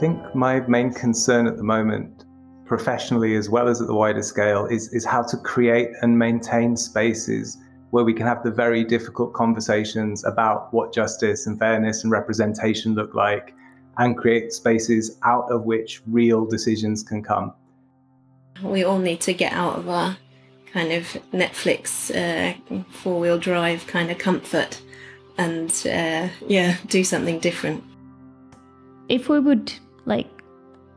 think my main concern at the moment, professionally as well as at the wider scale, is, is how to create and maintain spaces where we can have the very difficult conversations about what justice and fairness and representation look like and create spaces out of which real decisions can come. We all need to get out of our kind of Netflix uh, four wheel drive kind of comfort and uh, yeah, do something different. If we would like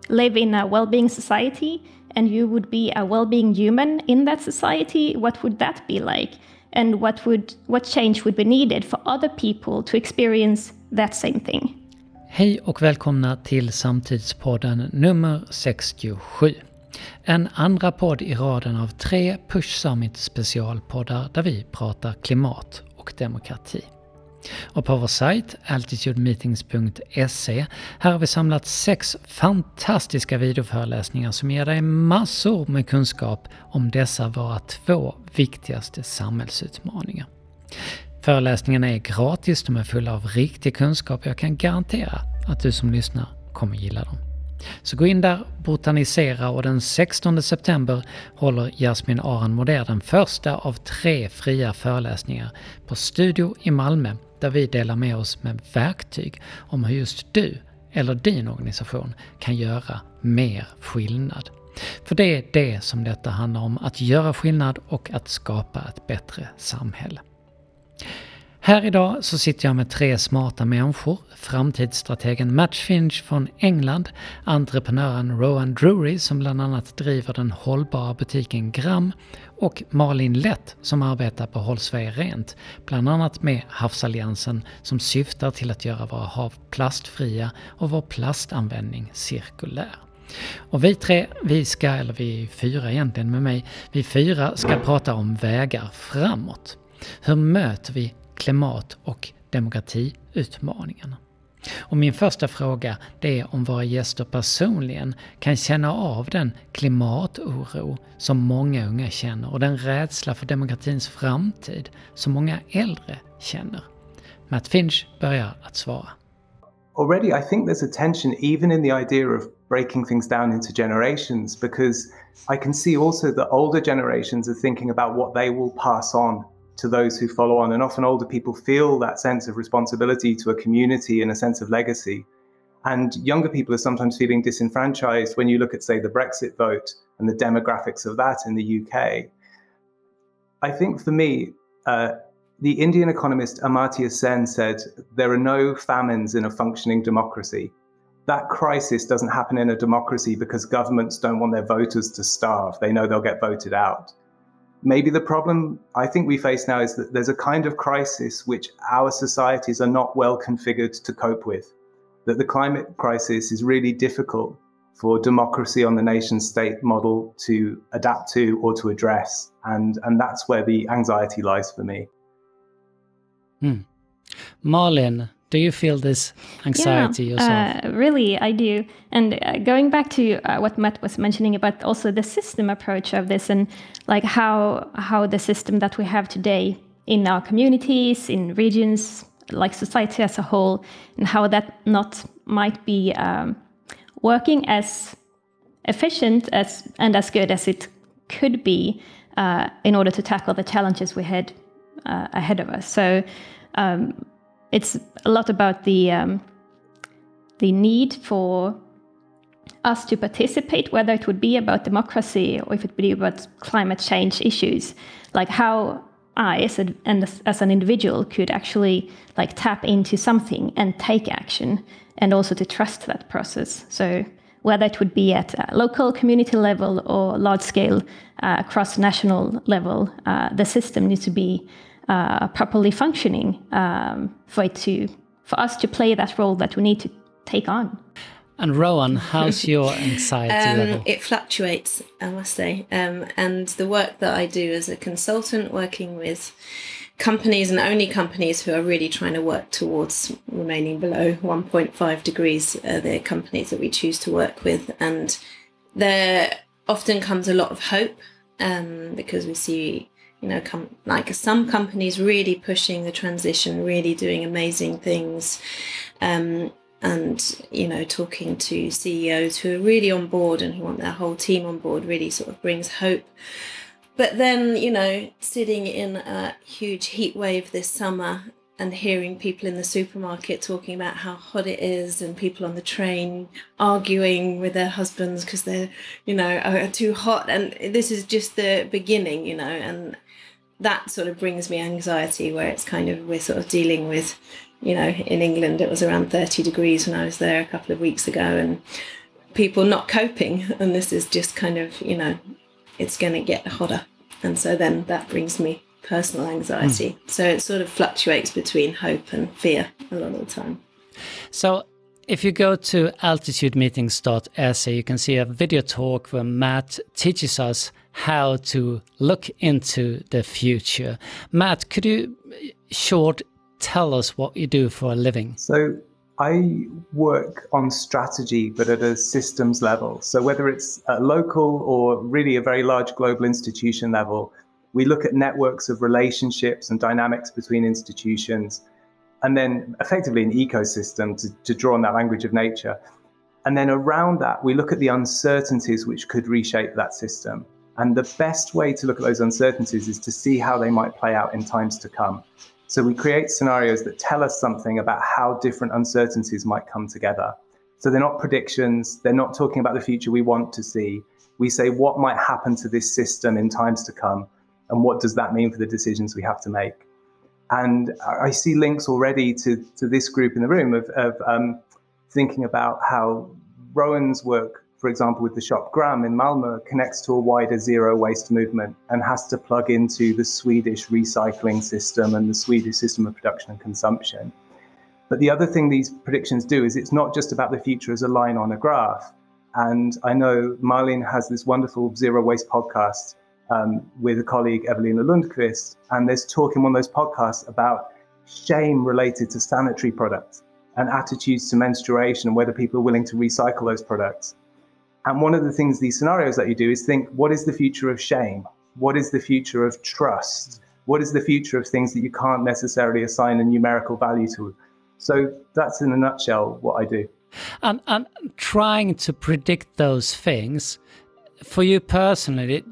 live in a well being society and you would be a well being human in that society, what would that be like? And what would what change would be needed for other people to experience that same thing? Hej och välkomna till Samtidspodden nummer 67. En andra podd i raden av tre Push Summit specialpoddar där vi pratar klimat och demokrati. Och på vår sajt altitudemeetings.se här har vi samlat sex fantastiska videoföreläsningar som ger dig massor med kunskap om dessa våra två viktigaste samhällsutmaningar. Föreläsningarna är gratis, de är fulla av riktig kunskap och jag kan garantera att du som lyssnar kommer gilla dem. Så gå in där, botanisera och den 16 september håller Jasmin Aran Moder den första av tre fria föreläsningar på Studio i Malmö där vi delar med oss med verktyg om hur just du eller din organisation kan göra mer skillnad. För det är det som detta handlar om, att göra skillnad och att skapa ett bättre samhälle. Här idag så sitter jag med tre smarta människor. Framtidsstrategen Matt Finch från England, entreprenören Rowan Drury som bland annat driver den hållbara butiken Gram och Malin Lett som arbetar på Håll Sverige Rent, bland annat med Havsalliansen som syftar till att göra våra hav plastfria och vår plastanvändning cirkulär. Och vi tre, vi ska, eller vi fyra egentligen med mig, vi fyra ska prata om vägar framåt. Hur möter vi klimat och demokratiutmaningarna. Och min första fråga det är om våra gäster personligen kan känna av den klimatoro som många unga känner och den rädsla för demokratins framtid som många äldre känner. Matt Finch börjar att svara. Already I think there's a tension even in the idea of breaking things down into generations because I can see also that older generations are thinking about what they will pass on to those who follow on. And often older people feel that sense of responsibility to a community and a sense of legacy. And younger people are sometimes feeling disenfranchised when you look at, say, the Brexit vote and the demographics of that in the UK. I think for me, uh, the Indian economist Amartya Sen said, There are no famines in a functioning democracy. That crisis doesn't happen in a democracy because governments don't want their voters to starve. They know they'll get voted out maybe the problem I think we face now is that there's a kind of crisis which our societies are not well configured to cope with. That the climate crisis is really difficult for democracy on the nation state model to adapt to or to address. And, and that's where the anxiety lies for me. Hmm. Malin, do you feel this anxiety yeah, yourself? Uh, really, I do. And uh, going back to uh, what Matt was mentioning about also the system approach of this, and like how how the system that we have today in our communities, in regions, like society as a whole, and how that not might be um, working as efficient as and as good as it could be uh, in order to tackle the challenges we had uh, ahead of us. So. Um, it's a lot about the um, the need for us to participate, whether it would be about democracy or if it would be about climate change issues, like how I, as, a, and as an individual, could actually like tap into something and take action, and also to trust that process. So whether it would be at local community level or large scale uh, cross national level, uh, the system needs to be uh, properly functioning um, for it to for us to play that role that we need to take on. And Rowan, how's your anxiety um, level? It fluctuates, I must say. Um, and the work that I do as a consultant, working with companies and only companies who are really trying to work towards remaining below 1.5 degrees, uh, they're companies that we choose to work with. And there often comes a lot of hope um, because we see you know, com- like some companies really pushing the transition, really doing amazing things. Um, and you know talking to CEOs who are really on board and who want their whole team on board really sort of brings hope. But then you know sitting in a huge heat wave this summer and hearing people in the supermarket talking about how hot it is and people on the train arguing with their husbands because they're you know are too hot and this is just the beginning you know and that sort of brings me anxiety where it's kind of we're sort of dealing with you know in england it was around 30 degrees when i was there a couple of weeks ago and people not coping and this is just kind of you know it's going to get hotter and so then that brings me personal anxiety. Mm. So it sort of fluctuates between hope and fear a lot of the time. So if you go to altitudemeetings.se, you can see a video talk where Matt teaches us how to look into the future. Matt, could you uh, short tell us what you do for a living? So I work on strategy, but at a systems level. So whether it's a local or really a very large global institution level, we look at networks of relationships and dynamics between institutions, and then effectively an ecosystem to, to draw on that language of nature. And then around that, we look at the uncertainties which could reshape that system. And the best way to look at those uncertainties is to see how they might play out in times to come. So we create scenarios that tell us something about how different uncertainties might come together. So they're not predictions, they're not talking about the future we want to see. We say what might happen to this system in times to come and what does that mean for the decisions we have to make? And I see links already to, to this group in the room of, of um, thinking about how Rowan's work, for example, with the shop Gram in Malmö, connects to a wider zero waste movement and has to plug into the Swedish recycling system and the Swedish system of production and consumption. But the other thing these predictions do is it's not just about the future as a line on a graph. And I know Marlene has this wonderful zero waste podcast um, with a colleague, Evelina Lundqvist, and there's talk in one of those podcasts about shame related to sanitary products and attitudes to menstruation and whether people are willing to recycle those products. And one of the things, these scenarios that you do is think, what is the future of shame? What is the future of trust? What is the future of things that you can't necessarily assign a numerical value to? So that's in a nutshell what I do. And, and trying to predict those things, for you personally,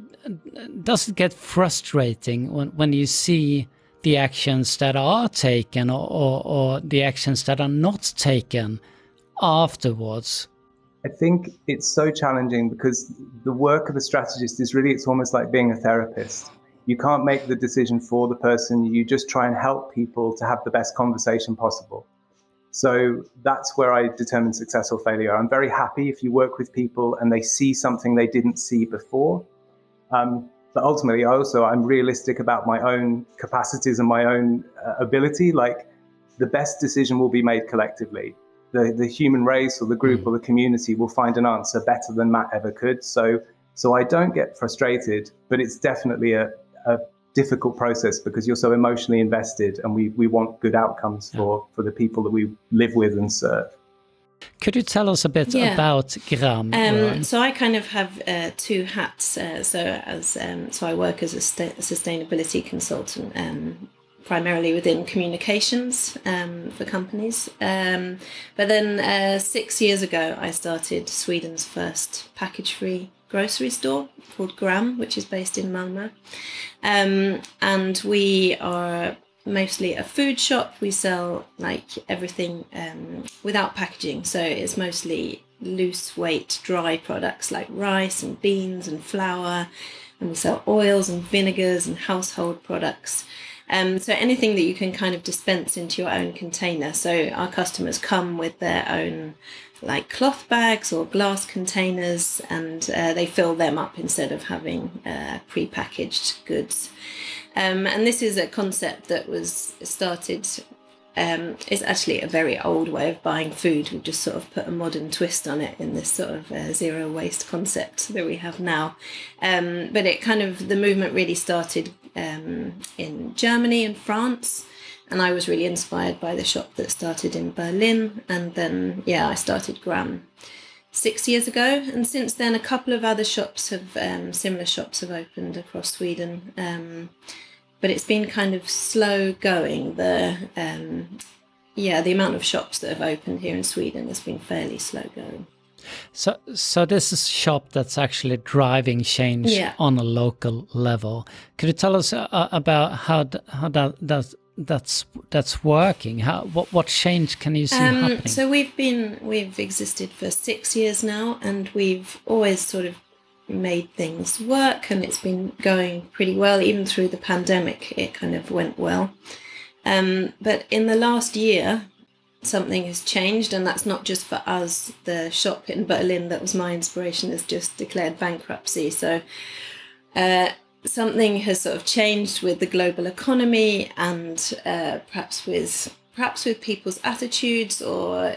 does it get frustrating when, when you see the actions that are taken or, or, or the actions that are not taken afterwards? I think it's so challenging because the work of a strategist is really, it's almost like being a therapist. You can't make the decision for the person, you just try and help people to have the best conversation possible. So that's where I determine success or failure. I'm very happy if you work with people and they see something they didn't see before um, but ultimately, also I'm realistic about my own capacities and my own uh, ability. Like the best decision will be made collectively. The the human race or the group mm. or the community will find an answer better than Matt ever could. So so I don't get frustrated, but it's definitely a, a difficult process because you're so emotionally invested, and we we want good outcomes for for the people that we live with and serve. Could you tell us a bit yeah. about Gram? Um, so I kind of have uh, two hats. Uh, so as um, so I work as a sustainability consultant, um, primarily within communications um, for companies. Um, but then uh, six years ago, I started Sweden's first package-free grocery store called Gram, which is based in Malmö, um, and we are mostly a food shop. We sell like everything um, without packaging, so it's mostly loose weight dry products like rice and beans and flour, and we sell oils and vinegars and household products. Um, so anything that you can kind of dispense into your own container. So our customers come with their own like cloth bags or glass containers, and uh, they fill them up instead of having uh, pre-packaged goods. Um, and this is a concept that was started. Um, it's actually a very old way of buying food. We've just sort of put a modern twist on it in this sort of uh, zero waste concept that we have now. Um, but it kind of, the movement really started um, in Germany and France. And I was really inspired by the shop that started in Berlin. And then, yeah, I started Gram six years ago, and since then, a couple of other shops have um, similar shops have opened across Sweden. Um, but it's been kind of slow going. The um, yeah, the amount of shops that have opened here in Sweden has been fairly slow going. So, so this is a shop that's actually driving change Yeah. on a local level. Could you tell us uh, about how how that that's that's that's working? How what what change can you see happening? Um, so we've been we've existed for six years now, and we've always sort of made things work, and it's been going pretty well. Even through the pandemic, it kind of went well. Um, but in the last year, something has changed, and that's not just for us. The shop in Berlin that was my inspiration has just declared bankruptcy. So uh, something has sort of changed with the global economy, and uh, perhaps with perhaps with people's attitudes or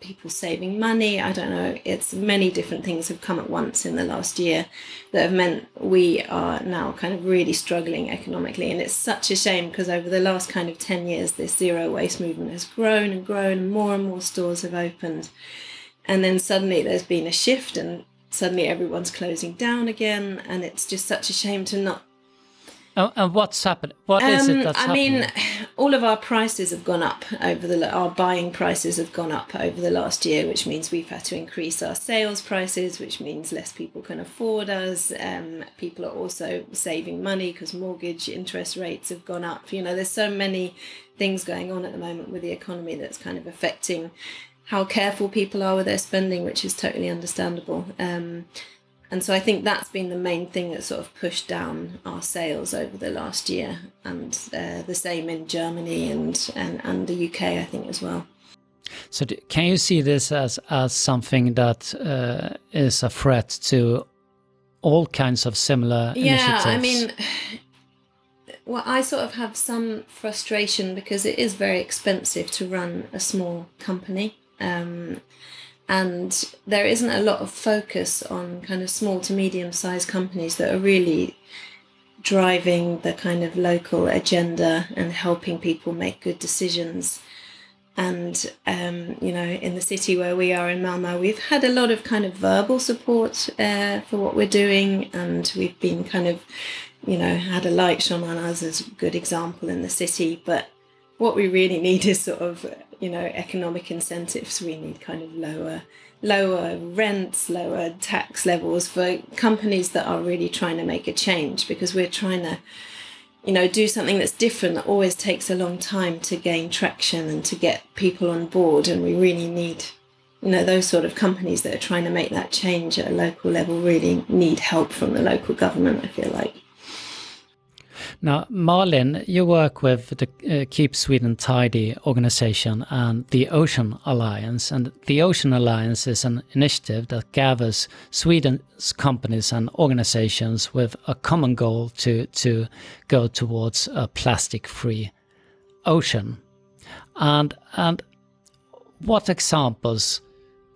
people saving money. I don't know. It's many different things have come at once in the last year that have meant we are now kind of really struggling economically. And it's such a shame because over the last kind of 10 years, this zero waste movement has grown and grown, and more and more stores have opened. And then suddenly there's been a shift, and suddenly everyone's closing down again. And it's just such a shame to not Oh, and what's happened? What is um, it that's I happening? mean, all of our prices have gone up over the our buying prices have gone up over the last year, which means we've had to increase our sales prices, which means less people can afford us. Um, people are also saving money because mortgage interest rates have gone up. You know, there's so many things going on at the moment with the economy that's kind of affecting how careful people are with their spending, which is totally understandable. Um, and so I think that's been the main thing that sort of pushed down our sales over the last year, and uh, the same in Germany and, and and the UK, I think as well. So d- can you see this as as something that uh, is a threat to all kinds of similar Yeah, initiatives? I mean, well, I sort of have some frustration because it is very expensive to run a small company. Um, and there isn't a lot of focus on kind of small to medium sized companies that are really driving the kind of local agenda and helping people make good decisions. And, um, you know, in the city where we are in Malmo, we've had a lot of kind of verbal support uh, for what we're doing. And we've been kind of, you know, had a light shone on us as a good example in the city. But what we really need is sort of, you know, economic incentives. We need kind of lower lower rents, lower tax levels for companies that are really trying to make a change because we're trying to you know do something that's different that always takes a long time to gain traction and to get people on board and we really need you know those sort of companies that are trying to make that change at a local level really need help from the local government i feel like Now, Malin, you work with the uh, Keep Sweden Tidy organization and the Ocean Alliance. And the Ocean Alliance is an initiative that gathers Sweden's companies and organizations with a common goal to, to go towards a plastic free ocean. And, and what examples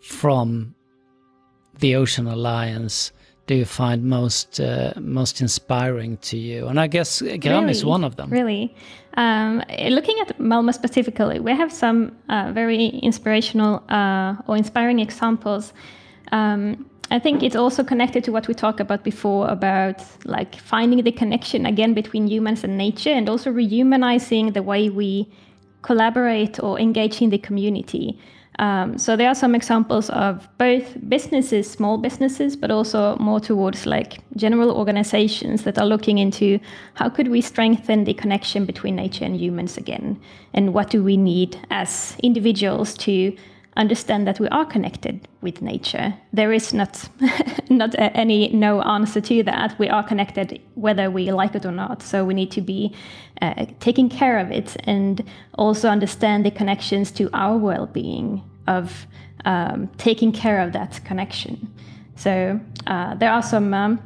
from the Ocean Alliance do you find most uh, most inspiring to you? And I guess Gram is one of them. Really. Um, looking at Malmo specifically, we have some uh, very inspirational uh, or inspiring examples. Um, I think it's also connected to what we talked about before about like finding the connection again between humans and nature and also rehumanizing the way we collaborate or engage in the community. Um, so there are some examples of both businesses, small businesses, but also more towards like general organizations that are looking into how could we strengthen the connection between nature and humans again, and what do we need as individuals to understand that we are connected with nature. There is not not any no answer to that. We are connected whether we like it or not. So we need to be uh, taking care of it and also understand the connections to our well-being of um, taking care of that connection. So uh, there are some um,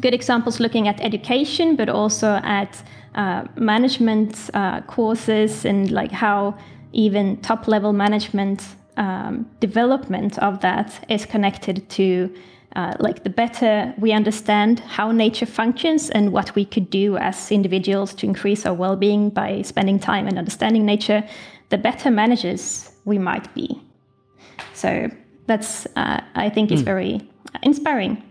good examples looking at education, but also at uh, management uh, courses and like how even top level management um, development of that is connected to uh, like the better we understand how nature functions and what we could do as individuals to increase our well-being by spending time and understanding nature, the better managers we might be. So that's uh, I think is very inspiring.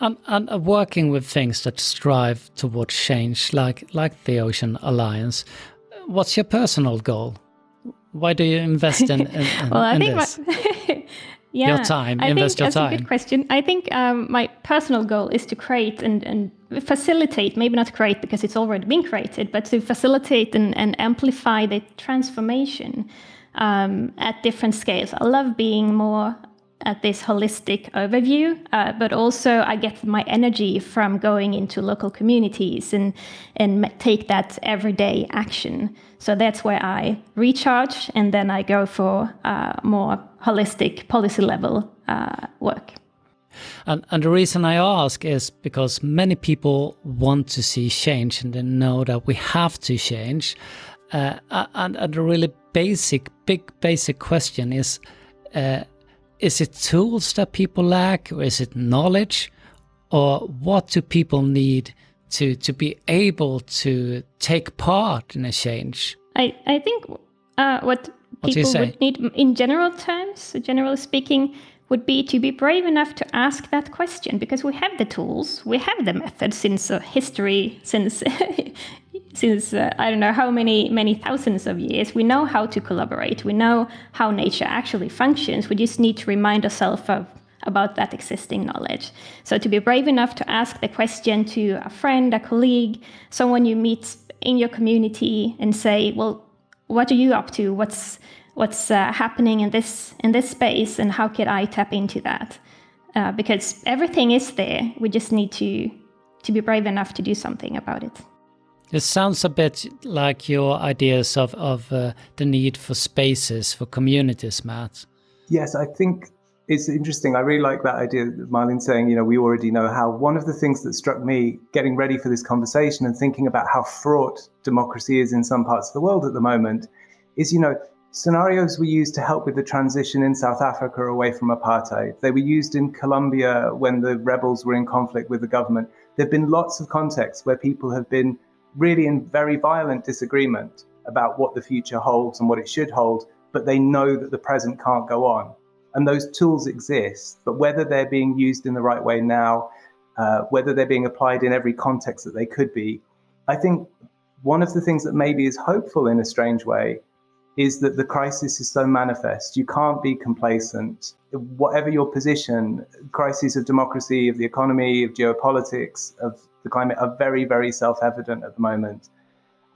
And, and working with things that strive towards change, like like the Ocean Alliance. What's your personal goal why do you invest in, in, in well, I in think? My, yeah, Your time, I invest think your that's time. a good question. I think um, my personal goal is to create and, and facilitate, maybe not create because it's already been created, but to facilitate and, and amplify the transformation um, at different scales. I love being more at this holistic overview, uh, but also I get my energy from going into local communities and and take that everyday action. So that's where I recharge, and then I go for uh, more holistic policy level uh, work. And, and the reason I ask is because many people want to see change and they know that we have to change. Uh, and, and the really basic, big basic question is uh, is it tools that people lack or is it knowledge? Or what do people need to, to be able to take part in a change? I, I think uh, what What do you people would need, in general terms, generally speaking, would be to be brave enough to ask that question because we have the tools, we have the methods since uh, history, since since uh, I don't know how many many thousands of years. We know how to collaborate. We know how nature actually functions. We just need to remind ourselves of about that existing knowledge. So to be brave enough to ask the question to a friend, a colleague, someone you meet in your community, and say, "Well, what are you up to? What's what's uh, happening in this in this space, and how could I tap into that?" Uh, because everything is there. We just need to to be brave enough to do something about it. It sounds a bit like your ideas of, of uh, the need for spaces, for communities, Matt. Yes, I think it's interesting. I really like that idea that Marlene saying, you know, we already know how. One of the things that struck me getting ready for this conversation and thinking about how fraught democracy is in some parts of the world at the moment is, you know, scenarios were used to help with the transition in South Africa away from apartheid. They were used in Colombia when the rebels were in conflict with the government. There have been lots of contexts where people have been really in very violent disagreement about what the future holds and what it should hold, but they know that the present can't go on. And those tools exist, but whether they're being used in the right way now, uh, whether they're being applied in every context that they could be, I think one of the things that maybe is hopeful in a strange way is that the crisis is so manifest. You can't be complacent. Whatever your position, crises of democracy, of the economy, of geopolitics, of the climate are very, very self evident at the moment.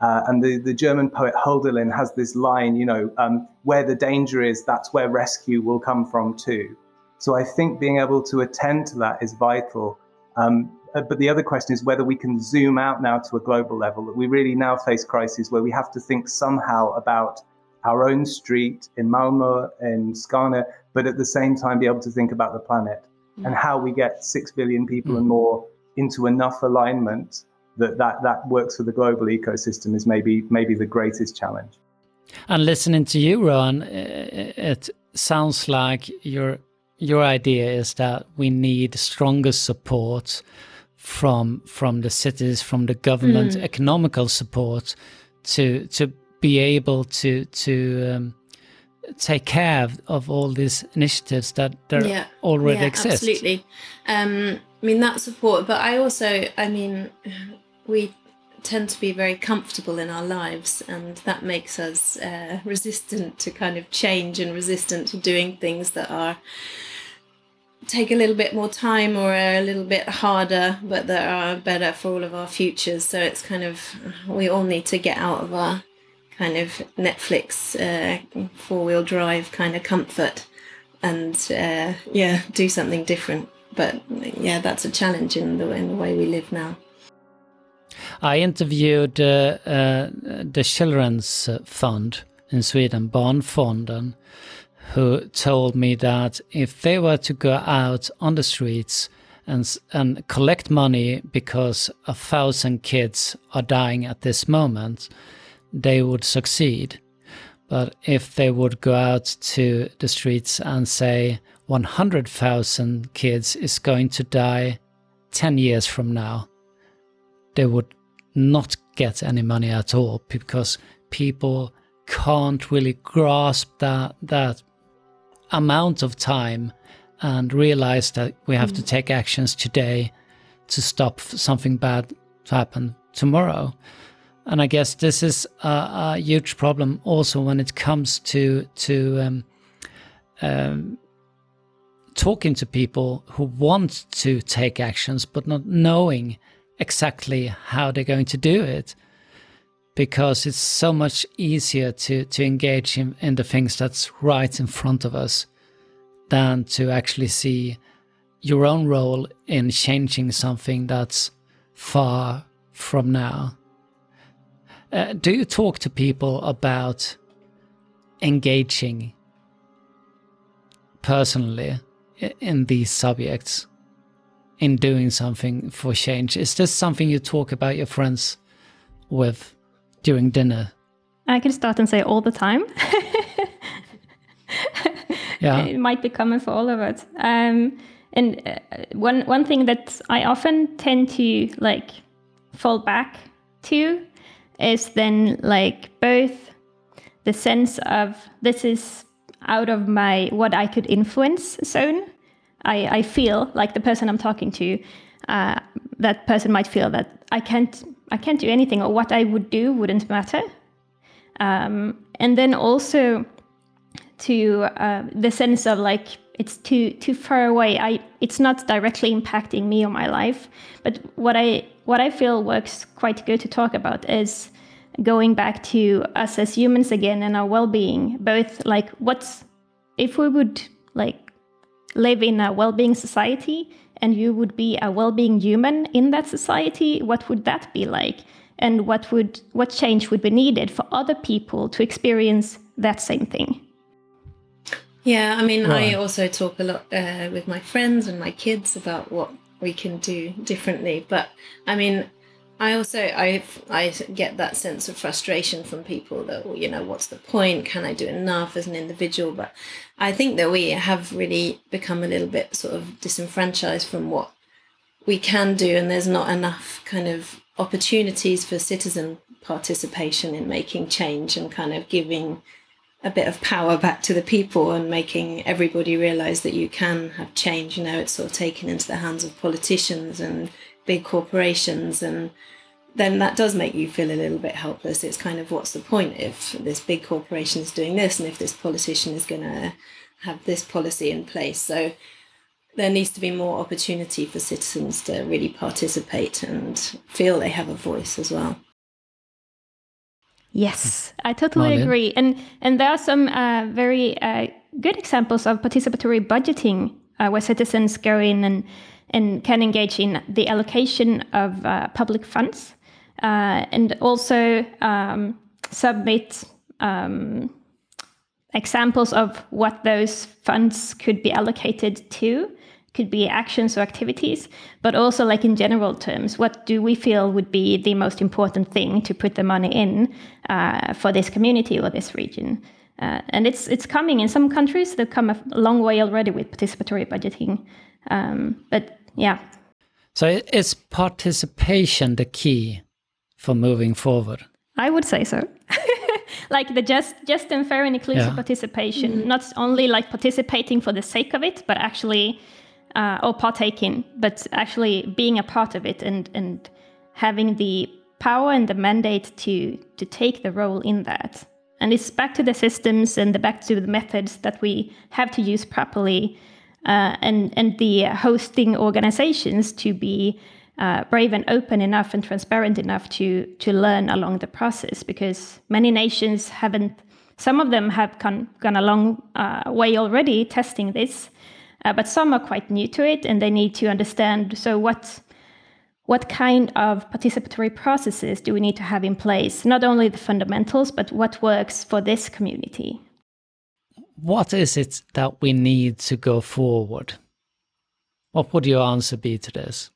Uh, and the, the German poet Hölderlin has this line, you know, um, where the danger is, that's where rescue will come from too. So I think being able to attend to that is vital. Um, uh, but the other question is whether we can zoom out now to a global level, that we really now face crises where we have to think somehow about our own street in Malmo and Skåne, but at the same time be able to think about the planet and how we get 6 billion people and more into enough alignment that, that that works for the global ecosystem is maybe maybe the greatest challenge. And listening to you, Rowan, uh, it sounds like your your idea is that we need stronger support from from the cities, from the government, economical support to to be able to to um, take care of, of all these initiatives that there yeah already yeah, exist. absolutely um i mean that support but i also i mean we tend to be very comfortable in our lives and that makes us uh, resistant to kind of change and resistant to doing things that are take a little bit more time or a little bit harder but that are better for all of our futures. So it's kind of we all need to get out of our kind of netflix uh, four-wheel drive kind of comfort and uh, yeah do something different. But yeah that's a challenge in the, in the way we live now I interviewed uh, uh, the Children's Fund in Sweden, Barnfonden, who told me that if they were to go out on the streets and, and collect money because a thousand kids are dying at this moment, they would succeed. But if they would go out to the streets and say 100,000 kids is going to die 10 years from now, they would not get any money at all because people can't really grasp that that amount of time and realize that we have to take actions today to stop something bad to happen tomorrow. And I guess this is a, a, huge problem also when it comes to to um, um, talking to people who want to take actions but not knowing exactly how they're going to do it because it's so much easier to to engage in, in the things that's right in front of us than to actually see your own role in changing something that's far from now. Uh, do you talk to people about engaging personally in these subjects, in doing something for change? Is this something you talk about your friends with during dinner? I can start and say all the time. yeah, it might be common for all of us. Um, and uh, one one thing that I often tend to like fall back to is then like both the sense of this is out of my what I could influence zone. I, I feel like the person I'm talking to, uh, that person might feel that I can't I can't do anything or what I would do wouldn't matter. Um, and then also to uh, the sense of like it's too too far away. I it's not directly impacting me or my life. But what I what I feel works quite good to talk about is going back to us as humans again and our well-being. Both like what's if we would like live in a well-being society and you would be a well-being human in that society, what would that be like? And what would what change would be needed for other people to experience that same thing? Yeah, I mean, right. I also talk a lot uh, with my friends and my kids about what we can do differently. But I mean, I also I I get that sense of frustration from people that well, you know what's the point? Can I do enough as an individual? But I think that we have really become a little bit sort of disenfranchised from what we can do, and there's not enough kind of opportunities for citizen participation in making change and kind of giving a bit of power back to the people and making everybody realize that you can have change. You know, it's sort of taken into the hands of politicians and big corporations and then that does make you feel a little bit helpless. It's kind of what's the point if this big corporation is doing this and if this politician is going to have this policy in place. So there needs to be more opportunity for citizens to really participate and feel they have a voice as well. Yes, I totally Malin. agree. And and there are some uh, very uh, good examples of participatory budgeting uh, where citizens go in and and can engage in the allocation of uh, public funds uh, and also um, submit um, examples of what those funds could be allocated to could be actions or activities, but also like in general terms, what do we feel would be the most important thing to put the money in uh, for this community or this region? Uh, and it's it's coming in some countries. They've come a long way already with participatory budgeting, um, but yeah. So is participation the key for moving forward? I would say so. like the just just and fair and inclusive yeah. participation, mm. not only like participating for the sake of it, but actually uh, or partaking, but actually being a part of it and and having the power and the mandate to to take the role in that. And it's back to the systems and the back to the methods that we have to use properly, uh, and and the hosting organizations to be uh, brave and open enough and transparent enough to to learn along the process. Because many nations haven't. Some of them have gone, gone a long uh, way already testing this, uh, but some are quite new to it and they need to understand so what what kind of participatory processes do we need to have in place not only the fundamentals but what works for this community what is it that we need to go forward what would your answer be to this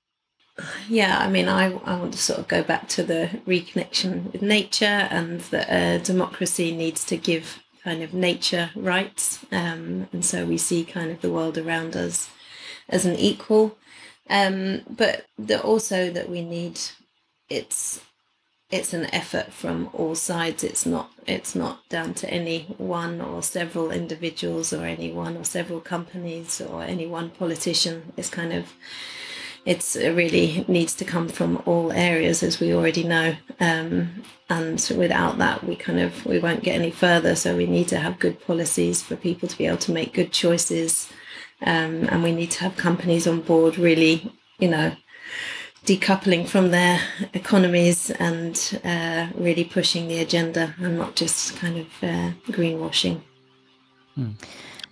yeah i mean i, I want to sort of go back to the reconnection with nature and that uh, democracy needs to give kind of nature rights. Um, and so we see kind of the world around us as an equal. Um, but the, also that we need it's it's an effort from all sides. It's not it's not down to any one or several individuals or any one or several companies or any one politician. It's kind of it's it really needs to come from all areas, as we already know. Um, and without that, we kind of we won't get any further. So we need to have good policies for people to be able to make good choices, um, and we need to have companies on board really, you know, decoupling from their economies and uh, really pushing the agenda and not just kind of uh, greenwashing. Mm.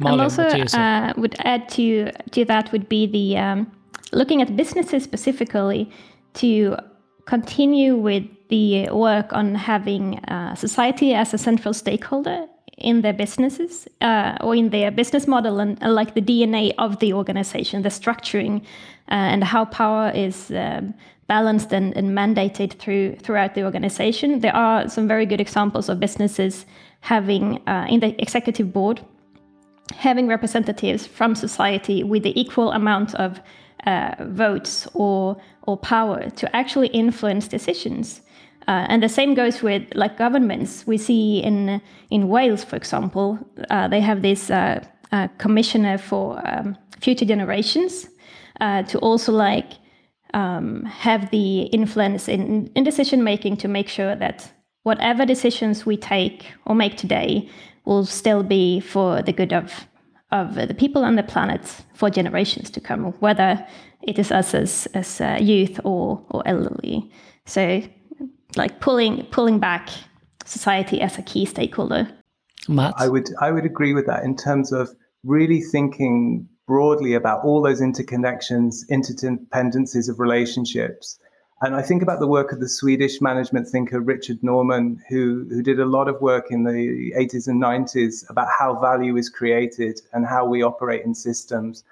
and also, uh, would add to to that would be the um, looking at businesses specifically to continue with the work on having uh, society as a central stakeholder in their businesses uh, or in their business model and uh, like the DNA of the organization, the structuring uh, and how power is um, balanced and, and, mandated through throughout the organization. There are some very good examples of businesses having uh, in the executive board having representatives from society with the equal amount of uh, votes or or power to actually influence decisions. Uh, and the same goes with like governments. We see in in Wales, for example, uh, they have this uh, uh, commissioner for um, future generations uh, to also like um, have the influence in, in decision making to make sure that whatever decisions we take or make today will still be for the good of of the people on the planet for generations to come, whether it is us as as youth or or elderly. So like pulling pulling back society as a key stakeholder. Matt? I would I would agree with that in terms of really thinking broadly about all those interconnections, interdependencies of relationships. And I think about the work of the Swedish management thinker Richard Normann, who, who did a lot of work in the 80s and 90s about how value is created and how we operate in systems.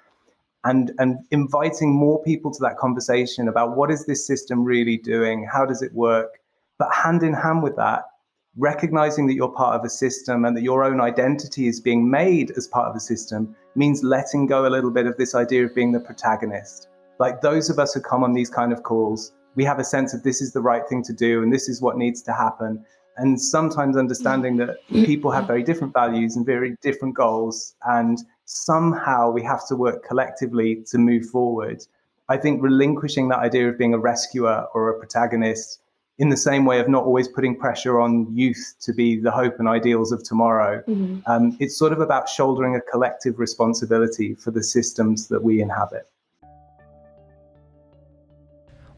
And, and inviting more people to that conversation about what is this system really doing? How does it work? But hand in hand with that, recognizing that you're part of a system and that your own identity is being made as part of the system means letting go a little bit of this idea of being the protagonist. Like those of us who come on these kind of calls, we have a sense of this is the right thing to do and this is what needs to happen. And sometimes understanding that people have very different values and very different goals, and somehow we have to work collectively to move forward. I think relinquishing that idea of being a rescuer or a protagonist in the same way of not always putting pressure on youth to be the hope and ideals of tomorrow. Mm-hmm. Um, it's sort of about shouldering a collective responsibility for the systems that we inhabit.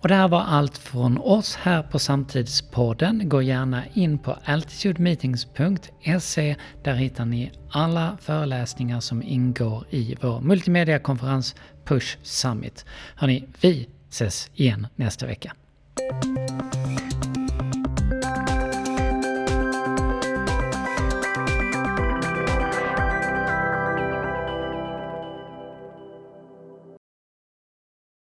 Och det här var allt från oss här på Samtidspodden. Gå gärna in på altitudemeetings.se. Där hittar ni alla föreläsningar som ingår i vår multimediakonferens Push Summit. Hörni, vi ses igen nästa vecka.